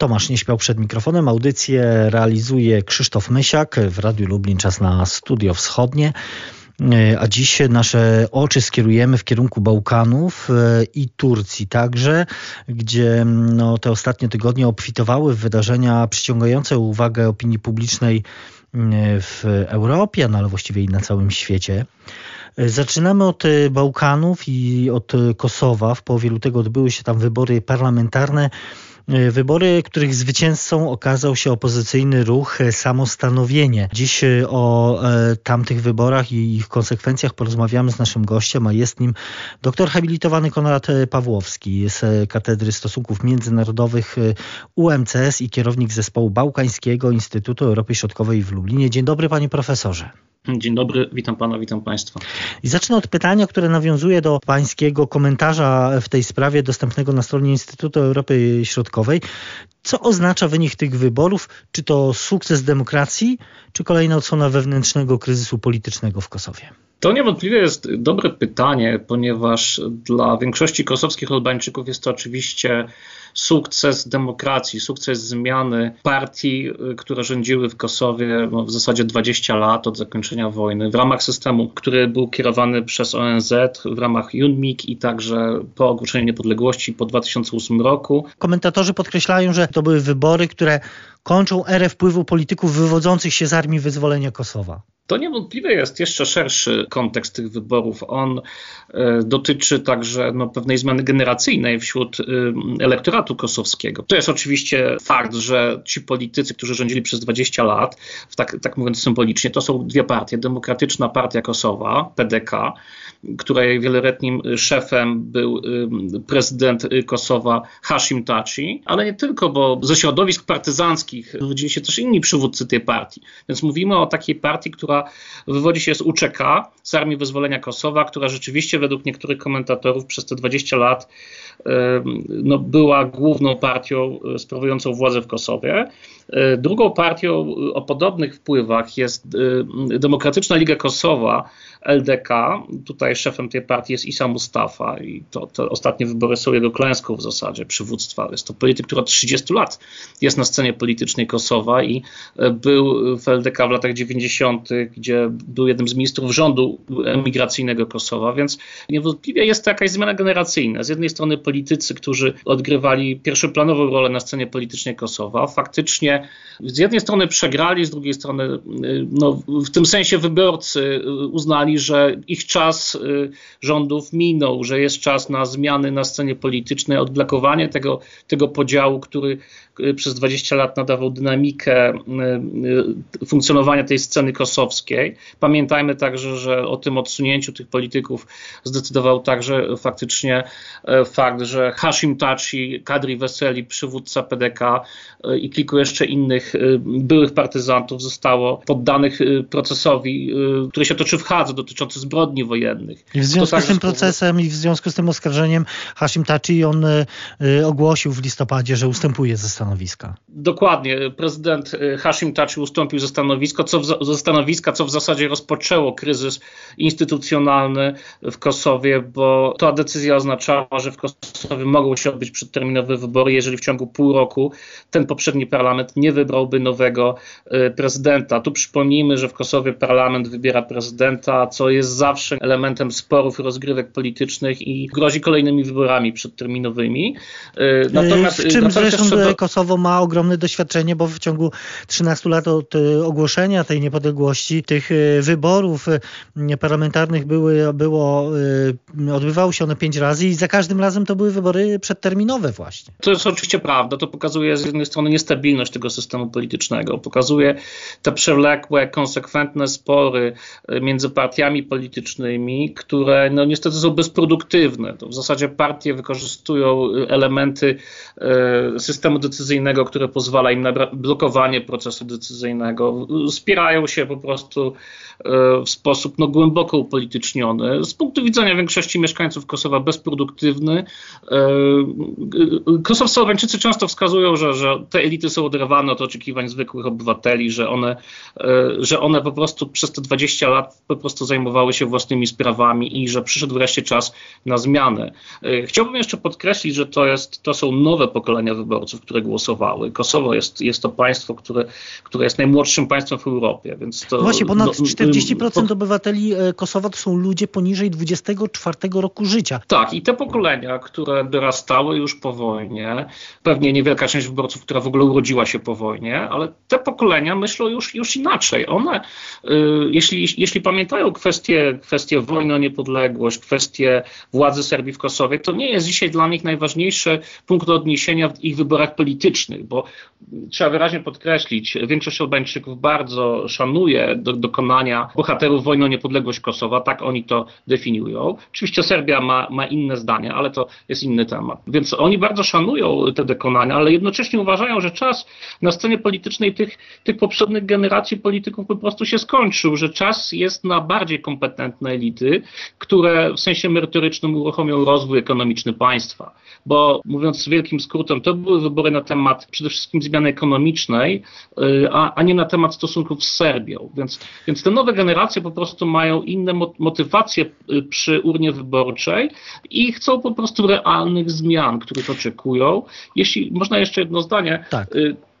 Tomasz nie śpiał przed mikrofonem. Audycję realizuje Krzysztof Mysiak w Radiu Lublin. Czas na Studio Wschodnie. A dziś nasze oczy skierujemy w kierunku Bałkanów e, i Turcji także, gdzie no, te ostatnie tygodnie obfitowały w wydarzenia przyciągające uwagę opinii publicznej e, w Europie, no ale właściwie i na całym świecie. E, zaczynamy od Bałkanów i od Kosowa. W połowie lutego odbyły się tam wybory parlamentarne. E, wybory, których zwycięzcą okazał się opozycyjny ruch e, Samostanowienie. Dziś e, o tamtych wyborach i ich konsekwencjach porozmawiamy z naszym gościem, a jest nim doktor habilitowany Konrad Pawłowski z Katedry Stosunków Międzynarodowych UMCS i kierownik zespołu Bałkańskiego Instytutu Europy Środkowej w Lublinie. Dzień dobry panie profesorze. Dzień dobry, witam pana, witam państwa. I zacznę od pytania, które nawiązuje do pańskiego komentarza w tej sprawie dostępnego na stronie Instytutu Europy Środkowej. Co oznacza wynik tych wyborów? Czy to sukces demokracji, czy kolejna odsłona wewnętrznego kryzysu politycznego w Kosowie? To niewątpliwie jest dobre pytanie, ponieważ dla większości kosowskich Albańczyków jest to oczywiście sukces demokracji, sukces zmiany partii, które rządziły w Kosowie no, w zasadzie 20 lat od zakończenia wojny, w ramach systemu, który był kierowany przez ONZ, w ramach UNMIK i także po ogłoszeniu niepodległości po 2008 roku. Komentatorzy podkreślają, że to były wybory, które kończą erę wpływu polityków wywodzących się z Armii Wyzwolenia Kosowa. To niewątpliwie jest jeszcze szerszy kontekst tych wyborów. On e, dotyczy także no, pewnej zmiany generacyjnej wśród e, elektoratu kosowskiego. To jest oczywiście fakt, że ci politycy, którzy rządzili przez 20 lat, tak, tak mówiąc symbolicznie, to są dwie partie. Demokratyczna Partia Kosowa, PDK, której wieloletnim szefem był y, prezydent Kosowa Hashim Taci, ale nie tylko, bo ze środowisk partyzanckich wywodzili się też inni przywódcy tej partii. Więc mówimy o takiej partii, która wywodzi się z UCK, z Armii Wyzwolenia Kosowa, która rzeczywiście według niektórych komentatorów przez te 20 lat y, no, była główną partią y, sprawującą władzę w Kosowie. Drugą partią o podobnych wpływach jest Demokratyczna Liga Kosowa, LDK. Tutaj szefem tej partii jest Isa Mustafa i to, ostatnie wybory są jego klęską w zasadzie przywództwa. Jest to polityk, który od 30 lat jest na scenie politycznej Kosowa i e, był w LDK w latach 90., gdzie był jednym z ministrów rządu emigracyjnego Kosowa, więc niewątpliwie jest to jakaś zmiana generacyjna. Z jednej strony politycy, którzy odgrywali pierwszoplanową rolę na scenie politycznej Kosowa, faktycznie z jednej strony przegrali, z drugiej strony e, no, w tym sensie wyborcy uznali, uznali, że ich czas rządów minął, że jest czas na zmiany na scenie politycznej, odblokowanie tego, tego podziału, który Y, przez 20 lat nadawał dynamikę y, y, funkcjonowania tej sceny kosowskiej. Pamiętajmy także, że o tym odsunięciu tych polityków zdecydował także faktycznie fakt, że Hashim Taci, Kadri Weseli, przywódca PDK i kilku jeszcze innych byłych partyzantów zostało poddanych procesowi, który się toczy w Hadze, dotyczący zbrodni wojennych. I w związku z tym procesem i w związku z tym oskarżeniem Hashim Taci on ogłosił w listopadzie, że ustępuje ze stanowiska. Dokładnie. Prezydent y, Hashim Tachi ustąpił ze, stanowiska, co w, ze stanowiska, co w zasadzie rozpoczęło kryzys instytucjonalny w Kosowie, bo ta decyzja oznaczała, że w Kosowie mogą się odbyć przedterminowe wybory, jeżeli w ciągu pół roku ten poprzedni parlament nie wybrałby nowego prezydenta. Tu przypomnijmy, że w Kosowie parlament wybiera prezydenta, co jest zawsze elementem sporów i rozgrywek politycznych i grozi kolejnymi wyborami przedterminowymi. Y, natomiast w czym zresztą Kosowo Kosowo ma ogromne doświadczenie, bo w ciągu 13 lat od e, ogłoszenia tej niepodległości, tych e, wyborów e, parlamentarnych były, było, odbywały się one pięć razy i za każdym razem to były wybory przedterminowe właśnie. To jest oczywiście prawda. To pokazuje z jednej strony niestabilność tego systemu politycznego, pokazuje te przewlekłe, konsekwentne spory między partiami politycznymi, które no, niestety są bezproduktywne. To w zasadzie partie wykorzystują elementy systemu decyzyjnego które pozwala im na blokowanie procesu decyzyjnego. Spierają się po prostu w sposób no, głęboko upolityczniony. Z punktu widzenia większości mieszkańców Kosowa bezproduktywny. Kosowscy Albańczycy często wskazują, że, że te elity są oderwane od oczekiwań zwykłych obywateli, że one, że one po prostu przez te 20 lat po prostu zajmowały się własnymi sprawami i że przyszedł wreszcie czas na zmianę. Chciałbym jeszcze podkreślić, że to, jest, to są nowe pokolenia wyborców, które głosowały. Kosowo jest, jest to państwo, które, które jest najmłodszym państwem w Europie. Więc to, no Właśnie ponad 40% no, obywateli Kosowa to są ludzie poniżej 24 roku życia. Tak, i te pokolenia, które dorastały już po wojnie, pewnie niewielka część wyborców, która w ogóle urodziła się po wojnie, ale te pokolenia myślą już, już inaczej. One, y, jeśli, jeśli pamiętają kwestie, kwestie wojny o niepodległość, kwestie władzy Serbii w Kosowie, to nie jest dzisiaj dla nich najważniejszy punkt odniesienia w ich wyborach politycznych, bo trzeba wyraźnie podkreślić, większość Albańczyków bardzo szanuje do, dokonania bohaterów wojny o niepodległość Kosowa, tak oni to definiują. Oczywiście Serbia ma, ma inne zdania, ale to jest inny temat. Więc oni bardzo szanują te dokonania, ale jednocześnie uważają, że czas na scenie politycznej tych, tych poprzednich generacji polityków po prostu się skończył, że czas jest na bardziej kompetentne elity, które w sensie merytorycznym uruchomią rozwój ekonomiczny państwa. Bo mówiąc wielkim skrótem, to były wybory na temat przede wszystkim zmiany ekonomicznej, y, a, a nie na temat stosunków z Serbią. Więc, więc te nowe generacje po prostu mają inne motywacje y, przy urnie wyborczej i chcą po prostu realnych zmian, których oczekują. Jeśli można jeszcze jedno zdanie. Tak.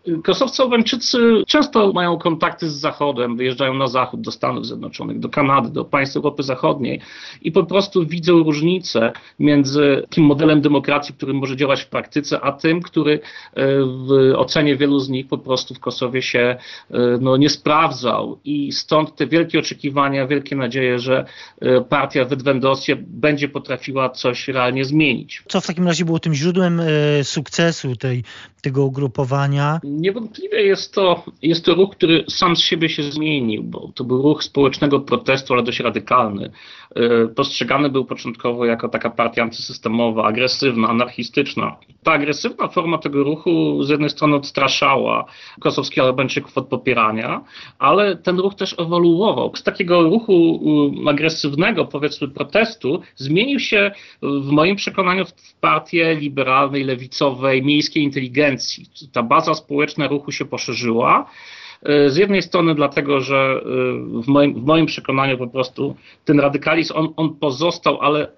Y, Kosowcy Albańczycy często mają kontakty z Zachodem, wyjeżdżają na Zachód, do Stanów Zjednoczonych, do Kanady, do państw Europy Zachodniej i po prostu widzą różnicę między tym modelem demokracji, który może działać w praktyce, a tym, który e, w ocenie wielu z nich po prostu w Kosowie się e, no, nie sprawdzał. I stąd te wielkie oczekiwania, wielkie nadzieje, że e, partia w Edwendosie będzie potrafiła coś realnie zmienić. Co w takim razie było tym źródłem sukcesu tej, tego ugrupowania? Niewątpliwie jest to, jest to ruch, który sam z siebie się zmienił, bo to był ruch społecznego protestu, ale dość radykalny. E, postrzegany był początkowo jako taka partia antysystemowa, agresywna, anarchistyczna. Ta agresywna forma tego ruchu z jednej strony odstraszała kosowskich Albańczyków od popierania, ale ten ruch też ewoluował. Z takiego ruchu agresywnego, powiedzmy, protestu zmienił się w moim przekonaniu w partię liberalnej, lewicowej, miejskiej inteligencji. Ta baza społeczna ruchu się poszerzyła. E, z jednej strony dlatego, że e, w moim, w moim przekonaniu po prostu ten radykalizm, on, on pozostał, ale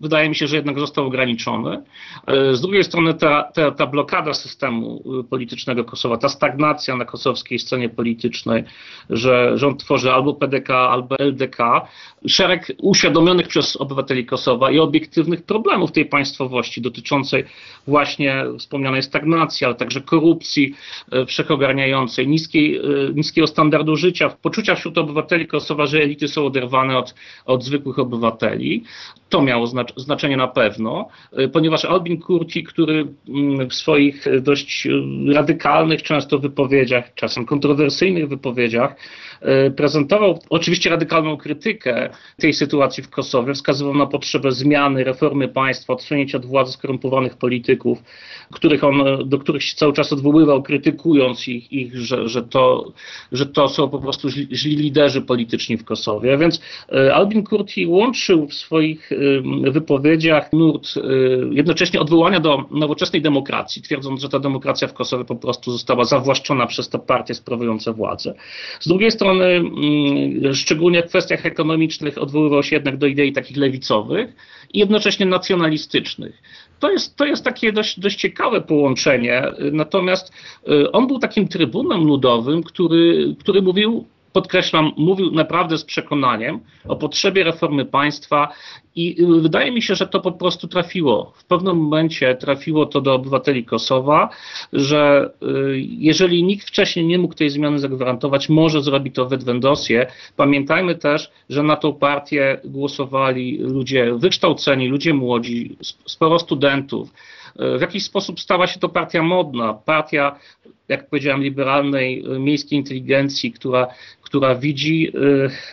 wydaje mi się, że jednak został ograniczony. E, z drugiej strony ta, ta, ta blokada systemu politycznego Kosowa, ta stagnacja na kosowskiej scenie politycznej, że rząd tworzy albo PDK, albo LDK, szereg uświadomionych przez obywateli Kosowa i obiektywnych problemów tej państwowości dotyczącej właśnie wspomnianej stagnacji, ale także korupcji wszechogarniającej, niskiej niskiego standardu życia, poczucia wśród obywateli Kosowa, że elity są oderwane od, od zwykłych obywateli. To miało znaczenie na pewno, y, ponieważ Albin Kurti, który mm, w swoich dość radykalnych często wypowiedziach, czasem kontrowersyjnych wypowiedziach, y, prezentował oczywiście radykalną krytykę tej sytuacji w Kosowie, wskazywał na potrzebę zmiany, reformy państwa, odsunięcia od władzy skorumpowanych polityków, których on, do których się cały czas odwoływał, krytykując ich, ich że, że to że to są po prostu źli, źli liderzy polityczni w Kosowie. Więc e, Albin Kurti łączył w swoich wypowiedziach nurt e, jednocześnie odwołania do nowoczesnej demokracji, twierdząc, że ta demokracja w Kosowie po prostu została zawłaszczona przez te partie sprawujące władzę. Z drugiej strony, szczególnie w kwestiach ekonomicznych, odwoływał się jednak do idei takich lewicowych i jednocześnie nacjonalistycznych to jest, to jest takie dość, dość ciekawe połączenie. Natomiast y, on był takim trybunem ludowym, który, który mówił podkreślam, mówił naprawdę z przekonaniem o potrzebie reformy państwa i wydaje mi się, że to po prostu trafiło. W pewnym momencie trafiło to do obywateli Kosowa, że y, jeżeli nikt wcześniej nie mógł tej zmiany zagwarantować, może zrobi to w Edwendosie. Pamiętajmy też, że na tą partię głosowali ludzie wykształceni, ludzie młodzi, sporo studentów. Y, w jakiś sposób stała się to partia modna, partia, jak powiedziałem, liberalnej, y, miejskiej inteligencji, która która widzi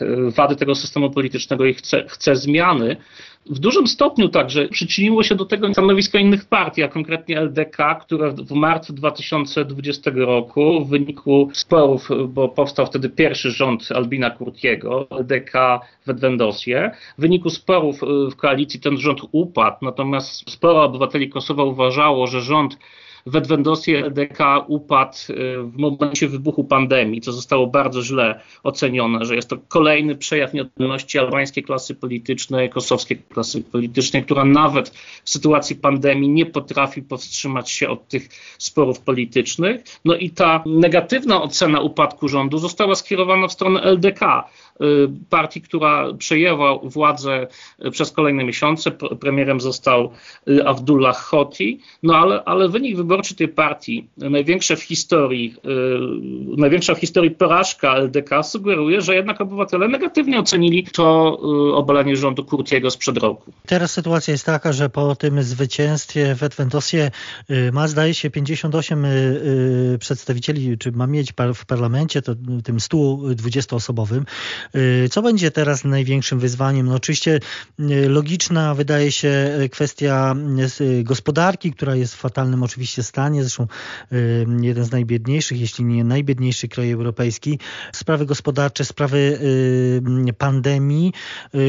y, y, wady tego systemu politycznego i chce, chce zmiany. W dużym stopniu także przyczyniło się do tego stanowisko innych partii, a konkretnie LDK, które w marcu 2020 roku w wyniku sporów, bo powstał wtedy pierwszy rząd Albina Kurtiego, LDK w Edwendosie, w wyniku sporów y, w koalicji ten rząd upadł, natomiast sporo obywateli Kosowa uważało, że rząd w Edwendosie LDK upadł w momencie wybuchu pandemii, co zostało bardzo źle ocenione, że jest to kolejny przejaw nieodolności albańskiej klasy politycznej, kosowskiej klasy politycznej, która nawet w sytuacji pandemii nie potrafi powstrzymać się od tych sporów politycznych. No i ta negatywna ocena upadku rządu została skierowana w stronę LDK, y, partii, która przejęła władzę przez kolejne miesiące. Premierem został y, Abdullah Hoti, no ale, ale wynik wyborczy tej partii, największe w historii, największa w historii porażka LDK sugeruje, że jednak obywatele negatywnie ocenili to obalenie rządu Kurtiego sprzed roku. Teraz sytuacja jest taka, że po tym zwycięstwie w Edwentosie ma zdaje się 58 y, y, przedstawicieli, czy ma mieć w parlamencie, to tym 120-osobowym. Y, co będzie teraz największym wyzwaniem? No oczywiście logiczna wydaje się kwestia gospodarki, która jest w fatalnym oczywiście stanie, zresztą jeden z najbiedniejszych, jeśli nie najbiedniejszy kraj europejski. Sprawy gospodarcze, sprawy pandemii,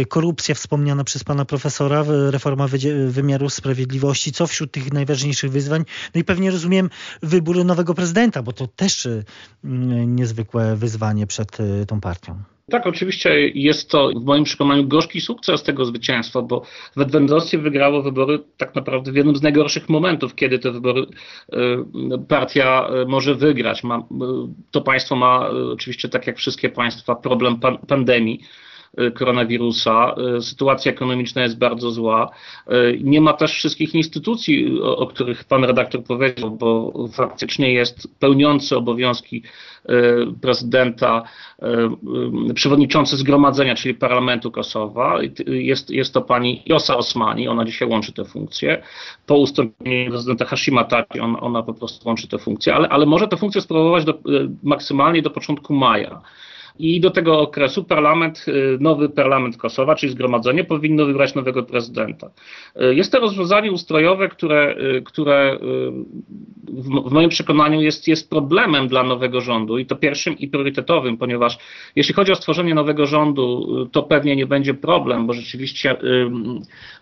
korupcja wspomniana przez pana profesora, reforma wymiaru sprawiedliwości, co wśród tych najważniejszych wyzwań? No i pewnie rozumiem wybór nowego prezydenta, bo to też niezwykłe wyzwanie przed tą partią. Tak, oczywiście jest to w moim przekonaniu gorzki sukces tego zwycięstwa, bo w Edwendossie wygrało wybory tak naprawdę w jednym z najgorszych momentów, kiedy te wybory y, partia y, może wygrać. Y, to państwo ma oczywiście, tak jak wszystkie państwa, problem pan, pandemii koronawirusa. Y, sytuacja ekonomiczna jest bardzo zła. Y, nie ma też wszystkich instytucji, o, których pan redaktor powiedział, bo faktycznie jest pełniący obowiązki prezydenta, przewodniczący zgromadzenia, czyli parlamentu Kosowa. Jest, jest to pani Josa Osmani, ona dzisiaj łączy te funkcje. Po ustąpieniu prezydenta Hashima Taki ona, ona po prostu łączy te funkcje, ale, ale może te funkcje sprawować do, maksymalnie do początku maja. I do tego okresu parlament, y, nowy parlament Kosowa, czyli zgromadzenie, powinno wybrać nowego prezydenta. Y, jest to rozwiązanie ustrojowe, które, y, które w moim przekonaniu jest, jest problemem dla nowego rządu i to pierwszym i priorytetowym, ponieważ jeśli chodzi o stworzenie nowego rządu, to pewnie nie będzie problem, bo rzeczywiście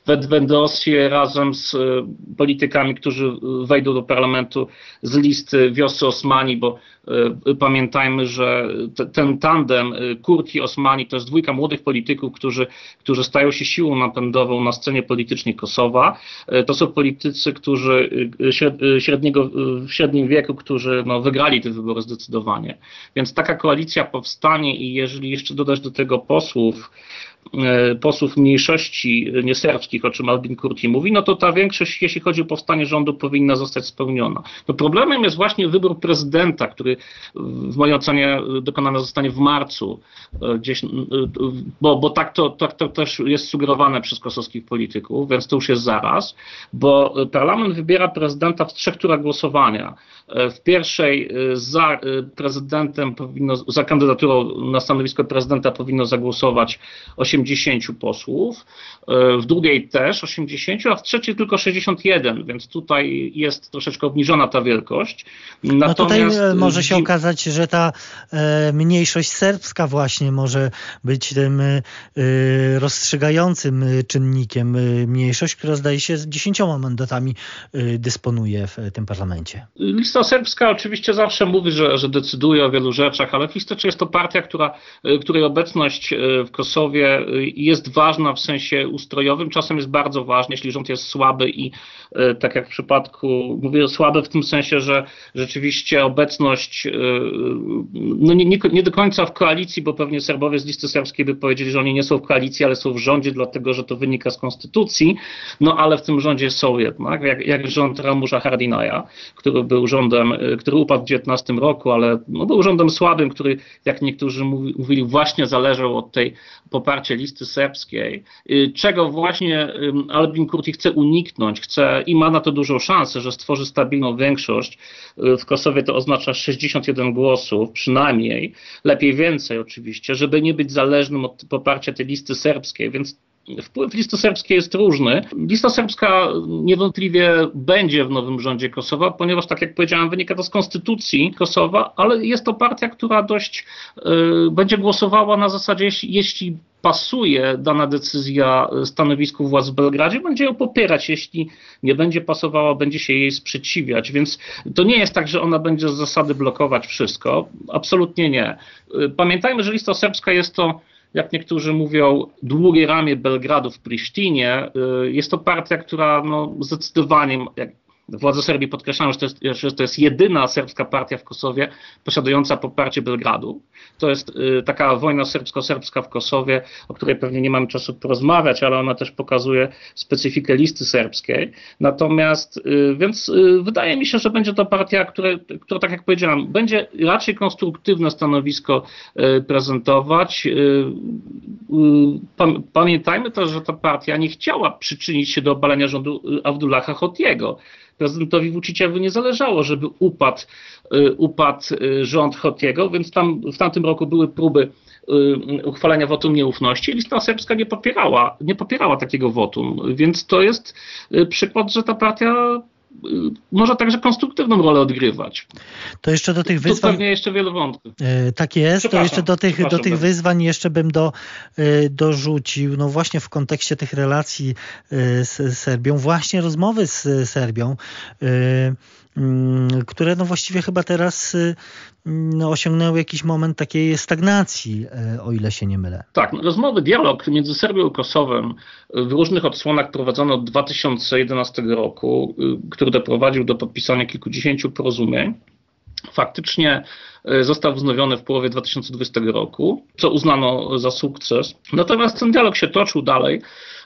Wedwendosie razem z politykami, którzy wejdą do parlamentu z listy wiosy Osmani, bo pamiętajmy, że ten tandem tandem y, Kurti Osmani to jest dwójka młodych polityków, którzy, którzy stają się siłą napędową na scenie politycznej Kosowa. Y, to są politycy, którzy y, średniego, w średnim wieku, którzy no, wygrali te wybory zdecydowanie. Więc taka koalicja powstanie i jeżeli jeszcze dodać do tego posłów, posłów mniejszości nieserbskich, o czym Albin Kurti mówi, no to ta większość, jeśli chodzi o powstanie rządu, powinna zostać spełniona. No problemem jest właśnie wybór prezydenta, który w mojej ocenie dokonany zostanie w marcu, e, gdzieś, e, bo, bo tak, to, tak to też jest sugerowane przez kosowskich polityków, więc to już jest zaraz, bo parlament wybiera prezydenta w trzech turach głosowania. W pierwszej za prezydentem powinno, za kandydaturą na stanowisko prezydenta powinno zagłosować 80 posłów, e, w drugiej też 80, a w trzeciej tylko 61, więc tutaj jest troszeczkę obniżona ta wielkość. Natomiast no tutaj e, może się okazać, że ta e, mniejszość serbska właśnie może być tym rozstrzygającym czynnikiem. Mniejszość, która zdaje się z 10 mandatami dysponuje w tym parlamencie. Lista serbska oczywiście zawsze mówi, że, że decyduje o wielu rzeczach, ale w istocie jest to partia, która, której obecność w Kosowie jest ważna w sensie ustrojowym, czasem jest bardzo ważna, jeśli rząd jest słaby i e, tak jak w przypadku, mówię słaby w tym sensie, że rzeczywiście obecność, e, no nie, nie, nie do końca w koalicji, bo pewnie Serbowie z listy serbskiej by powiedzieli, że oni nie są w koalicji, ale są w rządzie, dlatego że to wynika z konstytucji, no ale w tym rządzie są jednak, jak, jak rząd Ramusza Hardinaja, który był rządem, który upadł w 19 roku, ale no, był rządem słabym, który, jak niektórzy mówili, właśnie zależał od tej poparcia listy serbskiej, y, czego właśnie Albin Kurti chce uniknąć, chce i ma na to dużą szansę, że stworzy stabilną większość. Y, w Kosowie to oznacza 61 głosów, przynajmniej, lepiej więcej oczywiście, żeby nie być zależnym od poparcia tej listy serbskiej, więc wpływ listy serbskiej jest różny. Lista serbska niewątpliwie będzie w nowym rządzie Kosowa, ponieważ, tak jak powiedziałem, wynika to z konstytucji Kosowa, ale jest to partia, która dość y, będzie głosowała na zasadzie, jeśli, jeśli pasuje dana decyzja stanowisku władz w Belgradzie, będzie ją popierać. Jeśli nie będzie pasowała, będzie się jej sprzeciwiać. Więc to nie jest tak, że ona będzie z zasady blokować wszystko. Absolutnie nie. Pamiętajmy, że lista serbska jest to jak niektórzy mówią, długie ramię Belgradu w Prisztinie. Jest to partia, która no, zdecydowanie, jak Władze Serbii podkreślają, że to, jest, że to jest jedyna serbska partia w Kosowie posiadająca poparcie Belgradu. To jest y, taka wojna serbsko-serbska w Kosowie, o której pewnie nie mamy czasu porozmawiać, ale ona też pokazuje specyfikę listy serbskiej. Natomiast, y, więc y, wydaje mi się, że będzie to partia, które, która, tak jak powiedziałem, będzie raczej konstruktywne stanowisko prezentować. Pamiętajmy też, że ta partia nie chciała przyczynić się do obalenia rządu Abdullaha Hotiego prezydentowi Vuciciowi nie zależało, żeby upadł, y, upadł y, rząd Hotiego, więc tam w tamtym roku były próby y, uchwalenia wotum nieufności. Lista serbska nie popierała, nie popierała takiego wotum, więc to jest przykład, że ta partia może także konstruktywną rolę odgrywać. To jeszcze do tych wyzwań. Tu pewnie jeszcze wiele wątków. E, tak jest. To jeszcze do tych, do tych wyzwań jeszcze bym do, e, dorzucił, no właśnie w kontekście tych relacji e, z Serbią, właśnie rozmowy z Serbią które no właściwie chyba teraz y, no, osiągnęły jakiś moment takiej stagnacji, e, o ile się nie mylę. Tak, no, rozmowy, dialog między Serbią i Kosowem w różnych odsłonach prowadzono od 2011 roku, y, który doprowadził do podpisania kilkudziesięciu porozumień. Faktycznie e, został wznowiony w połowie 2020 roku, co uznano za sukces. Natomiast ten dialog się toczył dalej.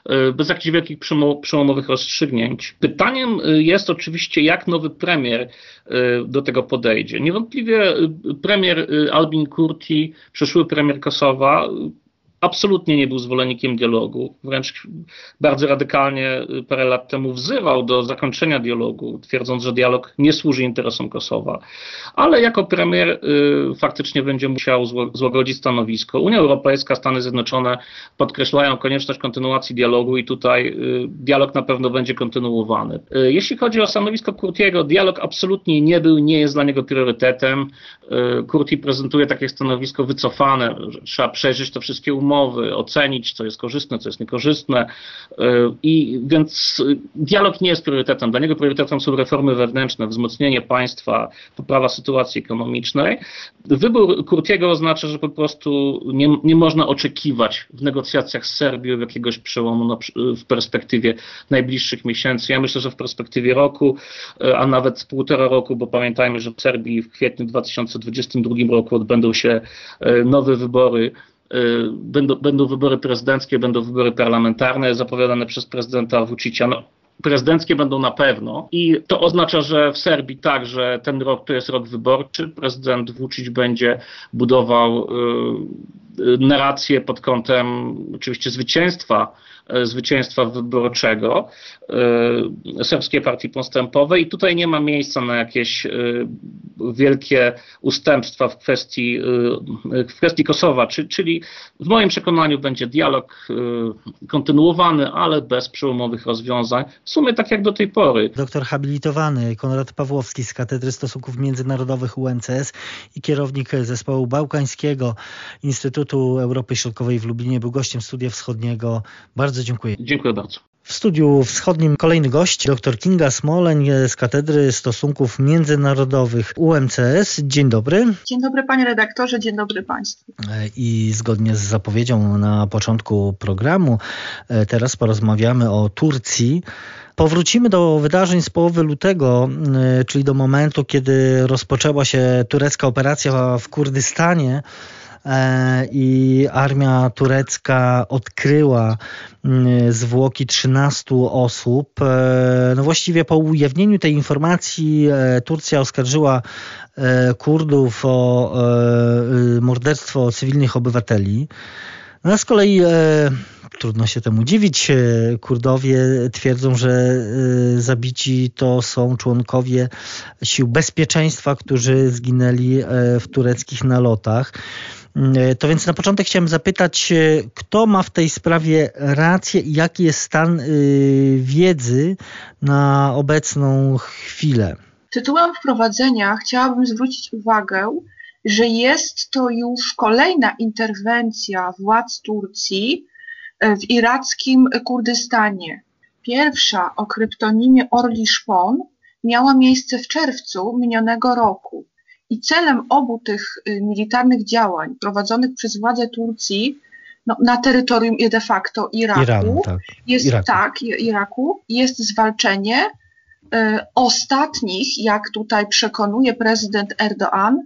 E, bez jakichś wielkich przełomowych rozstrzygnięć. Pytaniem e, jest oczywiście, jak nowy premier do tego podejdzie. Niewątpliwie premier Albin Kurti, przyszły premier Kosowa, absolutnie nie był zwolennikiem dialogu, wręcz bardzo radykalnie parę lat temu wzywał do zakończenia dialogu, twierdząc, że dialog nie służy interesom Kosowa. Ale jako premier y, faktycznie będzie musiał złagodzić stanowisko. Unia Europejska, Stany Zjednoczone podkreślają konieczność kontynuacji dialogu i tutaj y, dialog na pewno będzie kontynuowany. Y, jeśli chodzi o stanowisko Kurtiego, dialog absolutnie nie był, nie jest dla niego priorytetem. Kurti prezentuje takie stanowisko wycofane, że trzeba przejrzeć te wszystkie umowy, umowy, ocenić, co jest korzystne, co jest niekorzystne. Y, I więc dialog nie jest priorytetem. Dla niego priorytetem są reformy wewnętrzne, wzmocnienie państwa, poprawa sytuacji ekonomicznej. Wybór Kurtiego oznacza, że po prostu nie, nie można oczekiwać w negocjacjach z Serbią jakiegoś przełomu w perspektywie najbliższych miesięcy. Ja myślę, że w perspektywie roku, y, a nawet półtora roku, bo pamiętajmy, że w Serbii w kwietniu 2022 roku odbędą się y, nowe wybory Y, będą, będą wybory prezydenckie, będą wybory parlamentarne zapowiadane przez prezydenta Vucicia. No, prezydenckie będą na pewno i to oznacza, że w Serbii także ten rok to jest rok wyborczy. Prezydent Vucic będzie budował y, y, narrację pod kątem oczywiście zwycięstwa zwycięstwa wyborczego e, serbskiej partii postępowej i tutaj nie ma miejsca na jakieś e, wielkie ustępstwa w kwestii, w kwestii Kosowa, czyli w moim przekonaniu będzie dialog kontynuowany, ale bez przełomowych rozwiązań, w sumie tak jak do tej pory. Doktor habilitowany Konrad Pawłowski z Katedry Stosunków Międzynarodowych UNCS i kierownik zespołu bałkańskiego Instytutu Europy Środkowej w Lublinie był gościem Studia Wschodniego. Bardzo bardzo dziękuję. Dziękuję bardzo. W studiu wschodnim kolejny gość, dr Kinga Smoleń z Katedry Stosunków Międzynarodowych UMCS. Dzień dobry. Dzień dobry panie redaktorze, dzień dobry państwu. I zgodnie z zapowiedzią na początku programu, e, teraz porozmawiamy o Turcji. Powrócimy do wydarzeń z połowy lutego, e, czyli do momentu, kiedy rozpoczęła się turecka operacja w Kurdystanie. E, i armia turecka odkryła mm, zwłoki 13 osób. E, no właściwie po ujawnieniu tej informacji e, Turcja oskarżyła Kurdów o morderstwo cywilnych obywateli. No a z kolei trudno się temu dziwić. Kurdowie twierdzą, że zabici to są członkowie sił bezpieczeństwa, którzy zginęli w tureckich nalotach. To więc na początek chciałem zapytać, kto ma w tej sprawie rację i jaki jest stan wiedzy na obecną chwilę? Tytułem wprowadzenia chciałabym zwrócić uwagę, że jest to już kolejna interwencja władz Turcji w irackim Kurdystanie. Pierwsza o kryptonimie Orli Szpon miała miejsce w czerwcu minionego roku. I celem obu tych y, militarnych działań prowadzonych przez władze Turcji no, na terytorium de facto Iraku, tak. Jest, Iraku. tak, Iraku, jest zwalczenie y, ostatnich, jak tutaj przekonuje prezydent Erdoğan,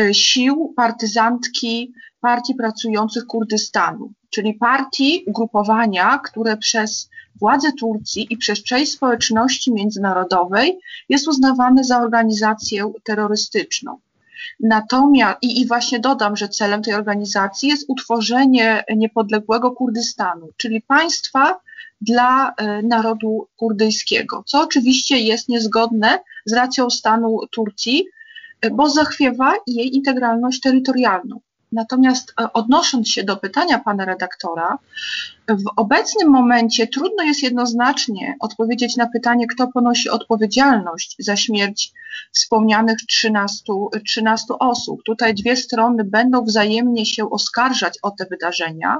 y, sił partyzantki Partii Pracujących Kurdystanu, czyli partii, ugrupowania, które przez władze Turcji i przez część społeczności międzynarodowej jest uznawane za organizację terrorystyczną. Natomiast, i, i właśnie dodam, że celem tej organizacji jest utworzenie niepodległego Kurdystanu, czyli państwa dla e, narodu kurdyjskiego, co oczywiście jest niezgodne z racją stanu Turcji, e, bo zachwiewa jej integralność terytorialną. Natomiast e, odnosząc się do pytania pana redaktora, w obecnym momencie trudno jest jednoznacznie odpowiedzieć na pytanie, kto ponosi odpowiedzialność za śmierć wspomnianych 13, 13 osób. Tutaj dwie strony będą wzajemnie się oskarżać o te wydarzenia,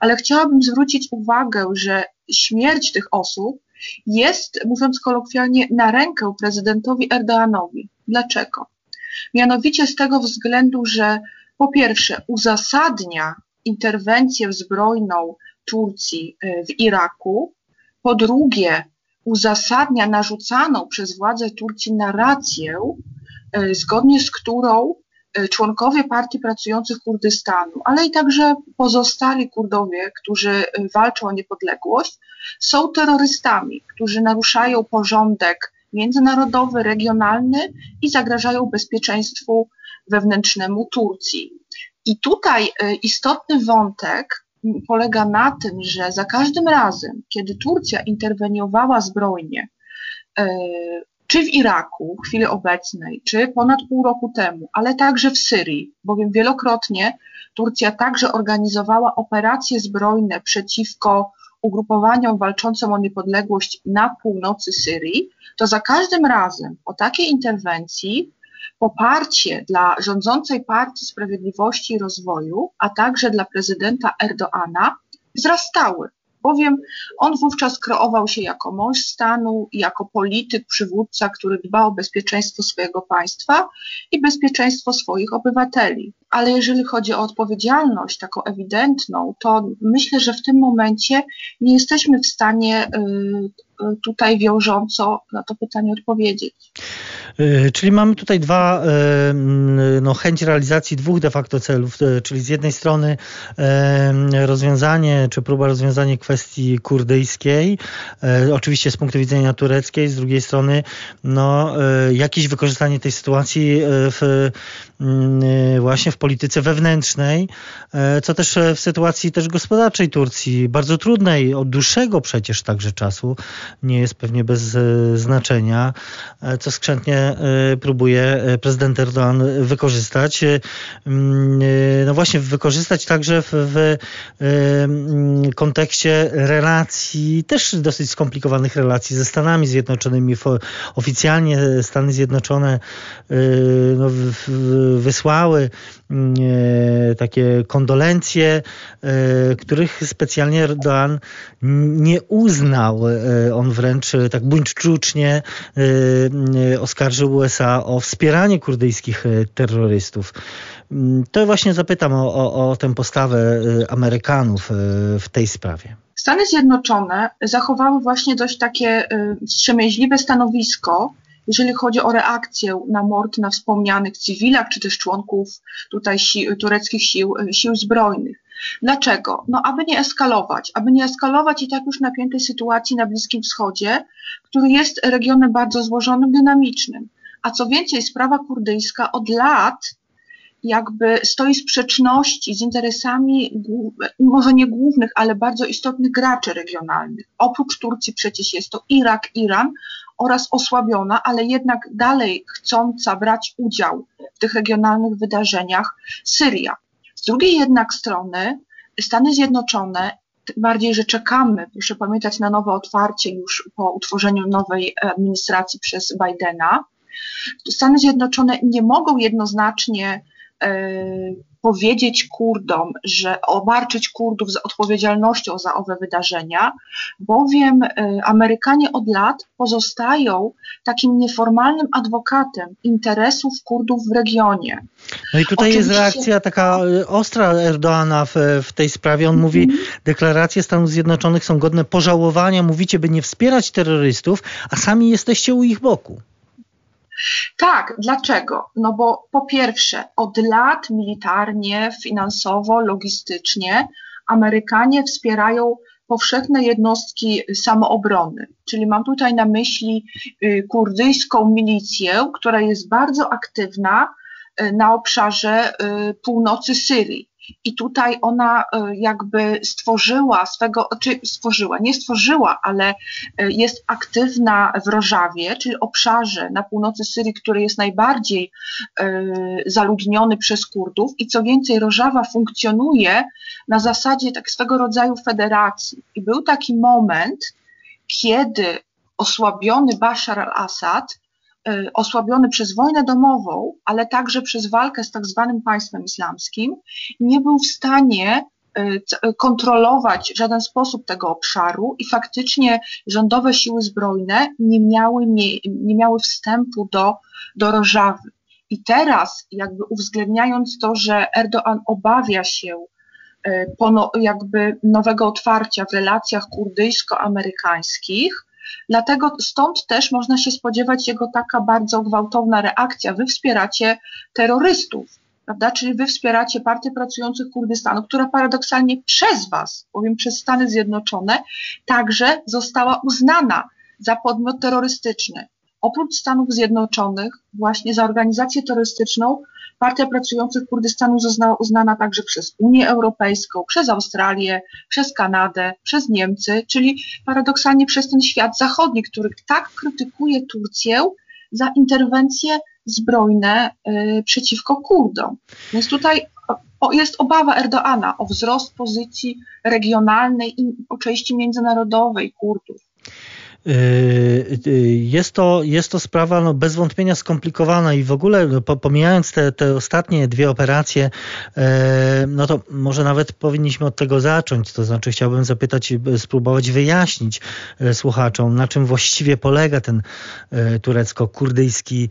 ale chciałabym zwrócić uwagę, że śmierć tych osób jest, mówiąc kolokwialnie, na rękę prezydentowi Erdoğanowi. Dlaczego? Mianowicie z tego względu, że po pierwsze uzasadnia interwencję zbrojną Turcji e, w Iraku, po drugie uzasadnia narzucaną przez władze Turcji narrację, e, zgodnie z którą e, członkowie Partii Pracujących Kurdystanu, ale i także pozostali Kurdowie, którzy walczą o niepodległość, są terrorystami, którzy naruszają porządek międzynarodowy, regionalny i zagrażają bezpieczeństwu wewnętrznemu Turcji. I tutaj y, istotny wątek polega na tym, że za każdym razem, kiedy Turcja interweniowała zbrojnie, y, czy w Iraku w chwili obecnej, czy ponad pół roku temu, ale także w Syrii, bowiem wielokrotnie Turcja także organizowała operacje zbrojne przeciwko ugrupowaniom walczącym o niepodległość na północy Syrii, to za każdym razem po takiej interwencji poparcie dla rządzącej Partii Sprawiedliwości i Rozwoju, a także dla prezydenta Erdoana wzrastały, bowiem on wówczas kreował się jako mąż stanu, jako polityk, przywódca, który dba o bezpieczeństwo swojego państwa i bezpieczeństwo swoich obywateli. Ale jeżeli chodzi o odpowiedzialność taką ewidentną, to myślę, że w tym momencie nie jesteśmy w stanie y, y, tutaj wiążąco na to pytanie odpowiedzieć. E, czyli mamy tutaj dwa, e, no, chęć realizacji dwóch de facto celów, czyli z jednej strony rozwiązanie, czy próba rozwiązania kwestii kurdyjskiej, oczywiście z punktu widzenia tureckiej, z drugiej strony no, jakieś wykorzystanie tej sytuacji w, właśnie w polityce wewnętrznej, co też w sytuacji też gospodarczej Turcji, bardzo trudnej, od dłuższego przecież także czasu, nie jest pewnie bez znaczenia, co skrzętnie E, próbuje e, prezydent Erdoğan wykorzystać. E, mm, no właśnie, wykorzystać także w, w mm, kontekście relacji, też dosyć skomplikowanych relacji ze Stanami Zjednoczonymi. Oficjalnie Stany Zjednoczone no, wysłały takie kondolencje, których specjalnie Erdoğan nie uznał. On wręcz tak buńczucznie oskarżył USA o wspieranie kurdyjskich e, terrorystów. Mm, to właśnie zapytam o, o, o tę postawę e, Amerykanów e, w tej sprawie. Stany Zjednoczone zachowały właśnie dość takie wstrzemięźliwe stanowisko, jeżeli chodzi o reakcję na mord na wspomnianych cywilach, czy też członków tutaj si tureckich sił, sił zbrojnych. Dlaczego? No, aby nie eskalować, aby nie eskalować i tak już napiętej sytuacji na Bliskim Wschodzie, który jest regionem bardzo złożonym, dynamicznym. A co więcej, sprawa kurdyjska od lat jakby stoi w sprzeczności z interesami, może nie głównych, ale bardzo istotnych graczy regionalnych. Oprócz Turcji przecież jest to Irak, Iran oraz osłabiona, ale jednak dalej chcąca brać udział w tych regionalnych wydarzeniach Syria. Z drugiej jednak strony Stany Zjednoczone, tym bardziej, że czekamy, proszę pamiętać, na nowe otwarcie już po utworzeniu nowej administracji przez Bidena, Stany Zjednoczone nie mogą jednoznacznie e, powiedzieć Kurdom, że obarczyć Kurdów z odpowiedzialnością za owe wydarzenia, bowiem e, Amerykanie od lat pozostają takim nieformalnym adwokatem interesów Kurdów w regionie. No i tutaj Oczywiście... jest reakcja taka e, ostra Erdoana w, w tej sprawie. On mm -hmm. mówi, mhm. deklaracje Stanów Zjednoczonych są godne pożałowania, mówicie, by nie wspierać terrorystów, a sami jesteście u ich boku. Tak, dlaczego? No bo po pierwsze, od lat militarnie, finansowo, logistycznie Amerykanie wspierają powszechne jednostki samoobrony. Czyli mam tutaj na myśli y, kurdyjską milicję, która jest bardzo aktywna y, na obszarze y, północy Syrii. I tutaj ona e, jakby stworzyła swego, czy stworzyła, nie stworzyła, ale e, jest aktywna w Rożawie, czyli obszarze na północy Syrii, który jest najbardziej e, zaludniony przez Kurdów. I co więcej, Rożawa funkcjonuje na zasadzie tak swego rodzaju federacji. I był taki moment, kiedy osłabiony Bashar al-Assad osłabiony przez wojnę domową, ale także przez walkę z tak zwanym państwem islamskim, nie był w stanie y, kontrolować w żaden sposób tego obszaru i faktycznie rządowe siły zbrojne nie miały, nie, nie miały wstępu do, do Rożawy. I teraz, jakby uwzględniając to, że Erdoğan obawia się jakby nowego otwarcia w relacjach kurdyjsko-amerykańskich, Dlatego stąd też można się spodziewać jego taka bardzo gwałtowna reakcja. Wy wspieracie terrorystów, prawda? Czyli wy wspieracie Partię Pracujących Kurdystanu, która paradoksalnie przez was, bowiem przez Stany Zjednoczone, także została uznana za podmiot terrorystyczny. Oprócz Stanów Zjednoczonych, właśnie za organizację terrorystyczną Partia Pracujących Kurdystanu została uznana także przez Unię Europejską, przez Australię, przez Kanadę, przez Niemcy, czyli paradoksalnie przez ten świat zachodni, który tak krytykuje Turcję za interwencje zbrojne y, przeciwko Kurdom. Więc tutaj o, jest obawa Erdoana o wzrost pozycji regionalnej i oczywiście międzynarodowej Kurdów. Yy, yy, jest to, jest to sprawa no, bez wątpienia skomplikowana i w ogóle no, pomijając te, te ostatnie dwie operacje, yy, no to może nawet powinniśmy od tego zacząć. To znaczy chciałbym zapytać, spróbować wyjaśnić słuchaczom, na czym właściwie polega ten turecko-kurdyjski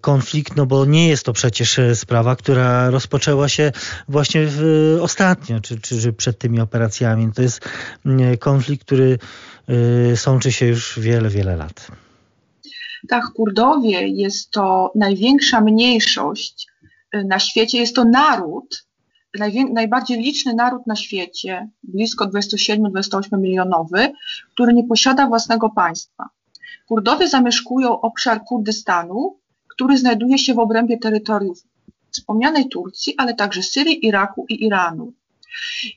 konflikt, no bo nie jest to przecież sprawa, która rozpoczęła się właśnie w, ostatnio, czy, czy przed tymi operacjami. To jest konflikt, który sączy się już wiele, wiele lat. Tak, Kurdowie jest to największa mniejszość y, na świecie, jest to naród, najbardziej liczny naród na świecie, blisko 27-28 milionowy, który nie posiada własnego państwa. Kurdowie zamieszkują obszar Kurdystanu, który znajduje się w obrębie terytoriów wspomnianej Turcji, ale także Syrii, Iraku i Iranu.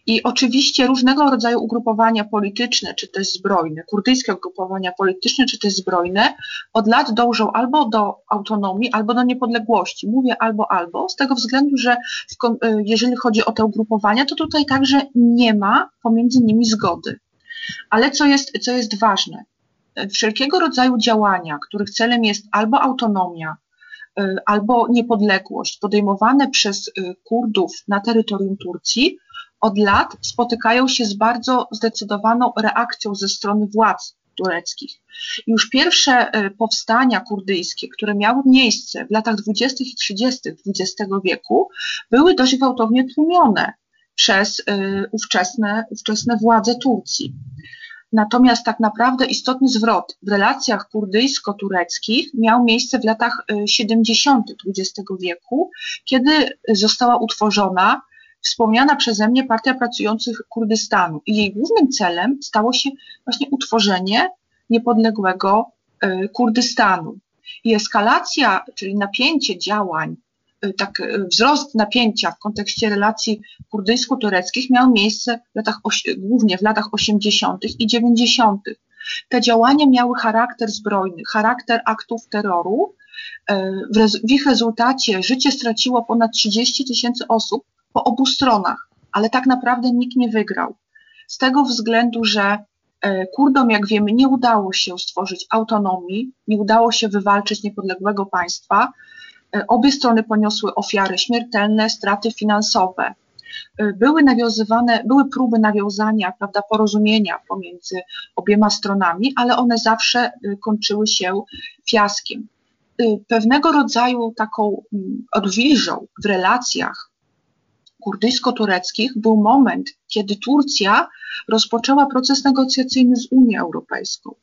I oczywiście różnego rodzaju ugrupowania polityczne, czy też zbrojne, kurdyjskie ugrupowania polityczne, czy też zbrojne, od lat dążą albo do autonomii, albo do niepodległości. Mówię albo, albo, z tego względu, że y, jeżeli chodzi o te ugrupowania, to tutaj także nie ma pomiędzy nimi zgody. Ale co jest, co jest ważne, wszelkiego rodzaju działania, których celem jest albo autonomia, albo niepodległość podejmowane przez y, Kurdów na terytorium Turcji od lat spotykają się z bardzo zdecydowaną reakcją ze strony władz tureckich. Już pierwsze e, powstania kurdyjskie, które miały miejsce w latach 20. i 30. XX wieku, były dość gwałtownie tłumione przez ówczesne, ówczesne władze Turcji. Natomiast tak naprawdę istotny zwrot w relacjach kurdyjsko-tureckich miał miejsce w latach 70. E, XX wieku, kiedy została utworzona wspomniana przeze mnie Partia Pracujących Kurdystanu. I jej głównym celem stało się właśnie utworzenie niepodległego e, Kurdystanu. I eskalacja, czyli napięcie działań, tak, e, wzrost napięcia w kontekście relacji kurdyjsko-tureckich miał miejsce w latach, głównie w latach 80. i 90. Te działania miały charakter zbrojny, charakter aktów terroru. W, ich rezultacie życie straciło ponad 30 tysięcy osób, po obu stronach, ale tak naprawdę nikt nie wygrał. Z tego względu, że Kurdom, jak wiemy, nie udało się stworzyć autonomii, nie udało się wywalczyć niepodległego państwa. E, obie strony poniosły ofiary śmiertelne, straty finansowe. E, były nawiązywane, były próby nawiązania prawda, porozumienia pomiędzy obiema stronami, ale one zawsze kończyły się fiaskiem. Pewnego rodzaju taką mm, odwilżą w relacjach kurdyjsko-tureckich był moment, kiedy Turcja rozpoczęła proces negocjacyjny z Unią Europejską.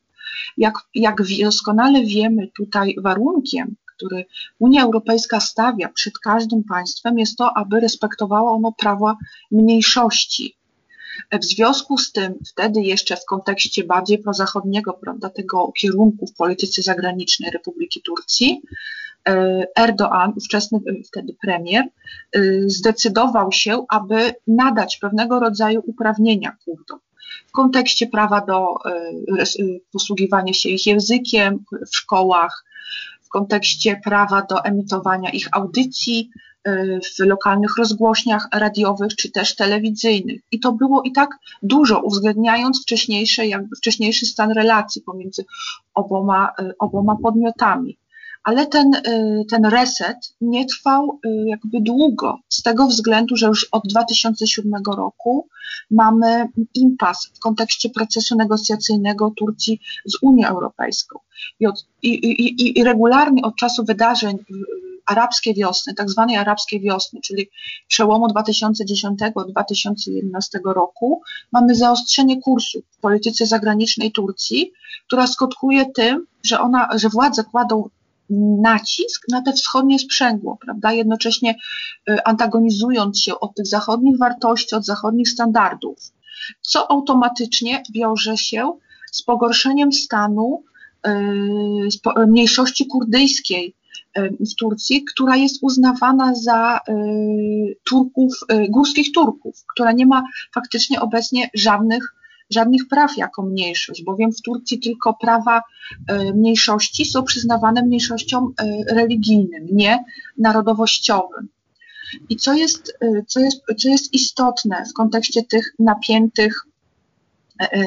Jak, jak doskonale wiemy, tutaj warunkiem, który Unia Europejska stawia przed każdym państwem, jest to, aby respektowało ono prawa mniejszości. W związku z tym, wtedy jeszcze w kontekście bardziej prozachodniego, prawda, tego kierunku w polityce zagranicznej Republiki Turcji, E, Erdoğan, ówczesny e, wtedy premier, e, zdecydował się, aby nadać pewnego rodzaju uprawnienia Kurdom w kontekście prawa do posługiwania się ich językiem w szkołach, kontekście prawa do emitowania ich audycji w lokalnych rozgłośniach radiowych czy też telewizyjnych. I to było i tak dużo, uwzględniając wcześniejsze, jakby wcześniejszy stan relacji pomiędzy oboma, oboma podmiotami ale ten, y, ten reset nie trwał y, jakby długo, z tego względu, że już od 2007 roku mamy impas w kontekście procesu negocjacyjnego Turcji z Unią Europejską. I, od, i, i, i regularnie od czasu wydarzeń arabskiej wiosny, tak zwanej arabskiej wiosny, czyli przełomu 2010-2011 roku, mamy zaostrzenie kursu w polityce zagranicznej Turcji, która skutkuje tym, że, ona, że władze kładą nacisk na te wschodnie sprzęgło, prawda? Jednocześnie y, antagonizując się od tych zachodnich wartości, od zachodnich standardów, co automatycznie wiąże się z pogorszeniem stanu y, mniejszości kurdyjskiej y, w Turcji, która jest uznawana za Turków, górskich Turków, która nie ma faktycznie obecnie żadnych żadnych praw jako mniejszość, bowiem w Turcji tylko prawa e, mniejszości są przyznawane mniejszościom e, religijnym, nie narodowościowym. I co jest, e, co jest, co jest istotne w kontekście tych napiętych,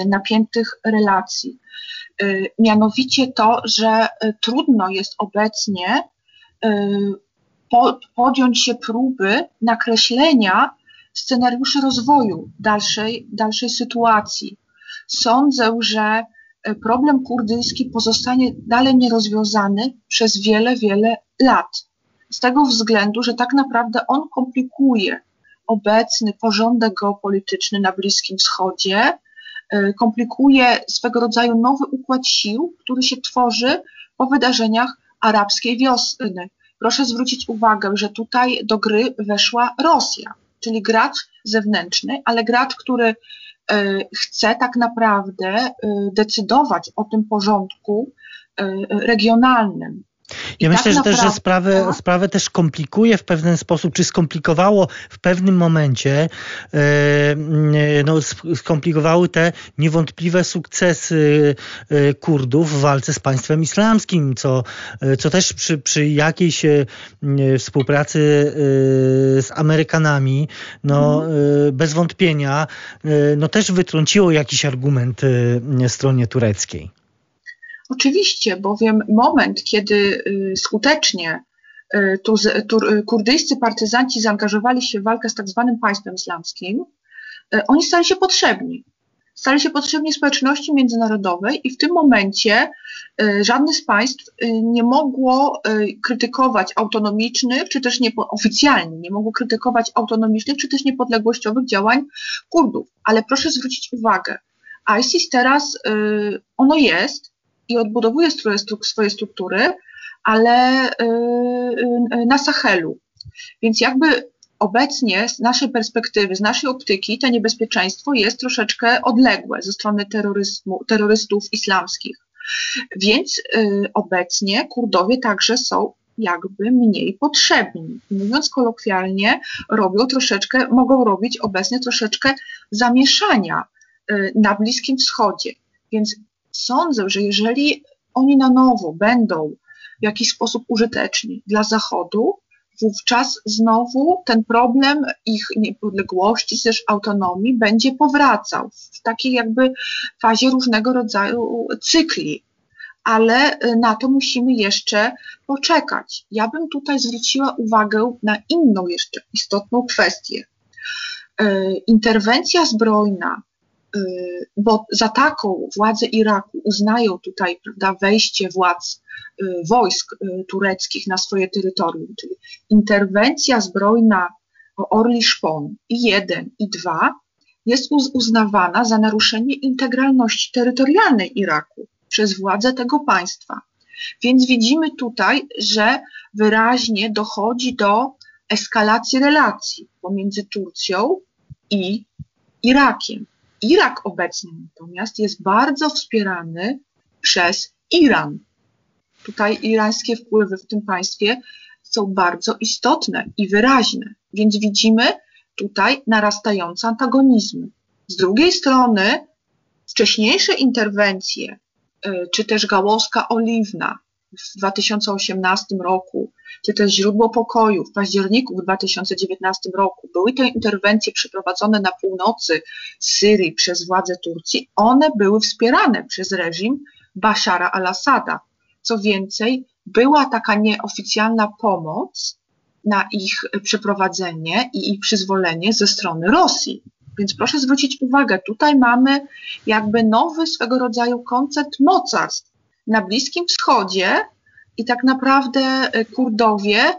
napiętych relacji? Mianowicie to, że trudno jest obecnie podjąć się próby nakreślenia scenariuszy rozwoju dalszej, dalszej sytuacji. Sądzę, że e, problem kurdyjski pozostanie dalej nierozwiązany przez wiele, wiele lat. Z tego względu, że tak naprawdę on komplikuje obecny porządek geopolityczny na Bliskim Wschodzie, e, komplikuje swego rodzaju nowy układ sił, który się tworzy po wydarzeniach arabskiej wiosny. Proszę zwrócić uwagę, że tutaj do gry weszła Rosja czyli gracz zewnętrzny, ale gracz, który e, chce tak naprawdę e, decydować o tym porządku e, regionalnym. Ja myślę, tak że naprawdę, też, że sprawę, sprawę też komplikuje w pewien sposób, czy skomplikowało w pewnym momencie, e, no, skomplikowały te niewątpliwe sukcesy e, Kurdów w walce z państwem islamskim, co, e, co też przy, przy jakiejś współpracy z Amerykanami, no, mhm. bez wątpienia, no, też wytrąciło jakiś argument stronie tureckiej. Oczywiście, bowiem moment, kiedy y, skutecznie y, y, kurdyjscy partyzanci zaangażowali się w walkę z tak zwanym państwem islamskim, oni stali się potrzebni. Stali się potrzebni społeczności międzynarodowej i w tym momencie żadne z państw nie mogło krytykować autonomicznych, czy też nie, oficjalnie nie mogło krytykować autonomicznych, czy też niepodległościowych działań Kurdów. Ale proszę zwrócić uwagę, ISIS teraz, ono jest, i odbudowuje swoje struktury, ale y, y, na Sahelu. Więc jakby obecnie z naszej perspektywy, z naszej optyki, to niebezpieczeństwo jest troszeczkę odległe ze strony terroryzmu, terrorystów islamskich. Więc y, obecnie Kurdowie także są jakby mniej potrzebni. Mówiąc kolokwialnie, robią troszeczkę, mogą robić obecnie troszeczkę zamieszania na Bliskim Wschodzie. Więc sądzę, że jeżeli oni na nowo będą w jakiś sposób użyteczni dla Zachodu, wówczas znowu ten problem ich niepodległości, też autonomii będzie powracał w takiej jakby fazie różnego rodzaju cykli. Ale y, na to musimy jeszcze poczekać. Ja bym tutaj zwróciła uwagę na inną jeszcze istotną kwestię. Y, interwencja zbrojna bo za taką władze Iraku uznają tutaj prawda, wejście władz y, wojsk y, tureckich na swoje terytorium, czyli interwencja zbrojna Orli Szpon i 1 i 2 jest uznawana za naruszenie integralności terytorialnej Iraku przez władze tego państwa. Więc widzimy tutaj, że wyraźnie dochodzi do eskalacji relacji pomiędzy Turcją i Irakiem. Irak obecny natomiast jest bardzo wspierany przez Iran. Tutaj irańskie wpływy w tym państwie są bardzo istotne i wyraźne, więc widzimy tutaj narastające antagonizmy. Z drugiej strony wcześniejsze interwencje, y, czy też gałązka oliwna w 2018 roku, czy też źródło pokoju w październiku w 2019 roku, były te interwencje przeprowadzone na północy Syrii przez władze Turcji, one były wspierane przez reżim Bashara al-Assada. Co więcej, była taka nieoficjalna pomoc na ich przeprowadzenie i ich przyzwolenie ze strony Rosji. Więc proszę zwrócić uwagę, tutaj mamy jakby nowy swego rodzaju koncept mocarstw na Bliskim Wschodzie i tak naprawdę e, Kurdowie e,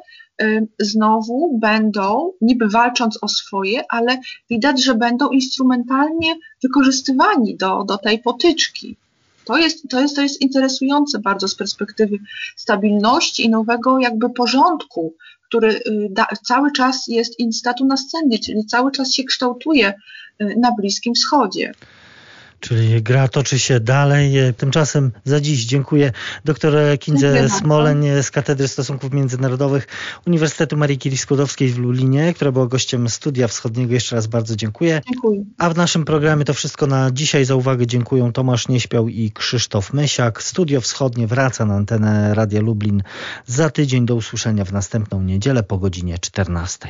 znowu będą, niby walcząc o swoje, ale widać, że będą instrumentalnie wykorzystywani do, do tej potyczki. To jest, to, jest, to jest interesujące bardzo z perspektywy stabilności i nowego jakby porządku, który y, da, cały czas jest in statu nascendi, czyli cały czas się kształtuje y, na Bliskim Wschodzie. Czyli gra toczy się dalej. Tymczasem za dziś dziękuję dr Kindze Smoleń z Katedry Stosunków Międzynarodowych Uniwersytetu Marii Curie Skłodowskiej w Lulinie, która była gościem Studia Wschodniego. Jeszcze raz bardzo dziękuję. Dziękuję. A w naszym programie to wszystko na dzisiaj. Za uwagę dziękuję Tomasz Nieśpiał i Krzysztof Mysiak. Studio Wschodnie wraca na antenę Radia Lublin za tydzień. Do usłyszenia w następną niedzielę po godzinie 14.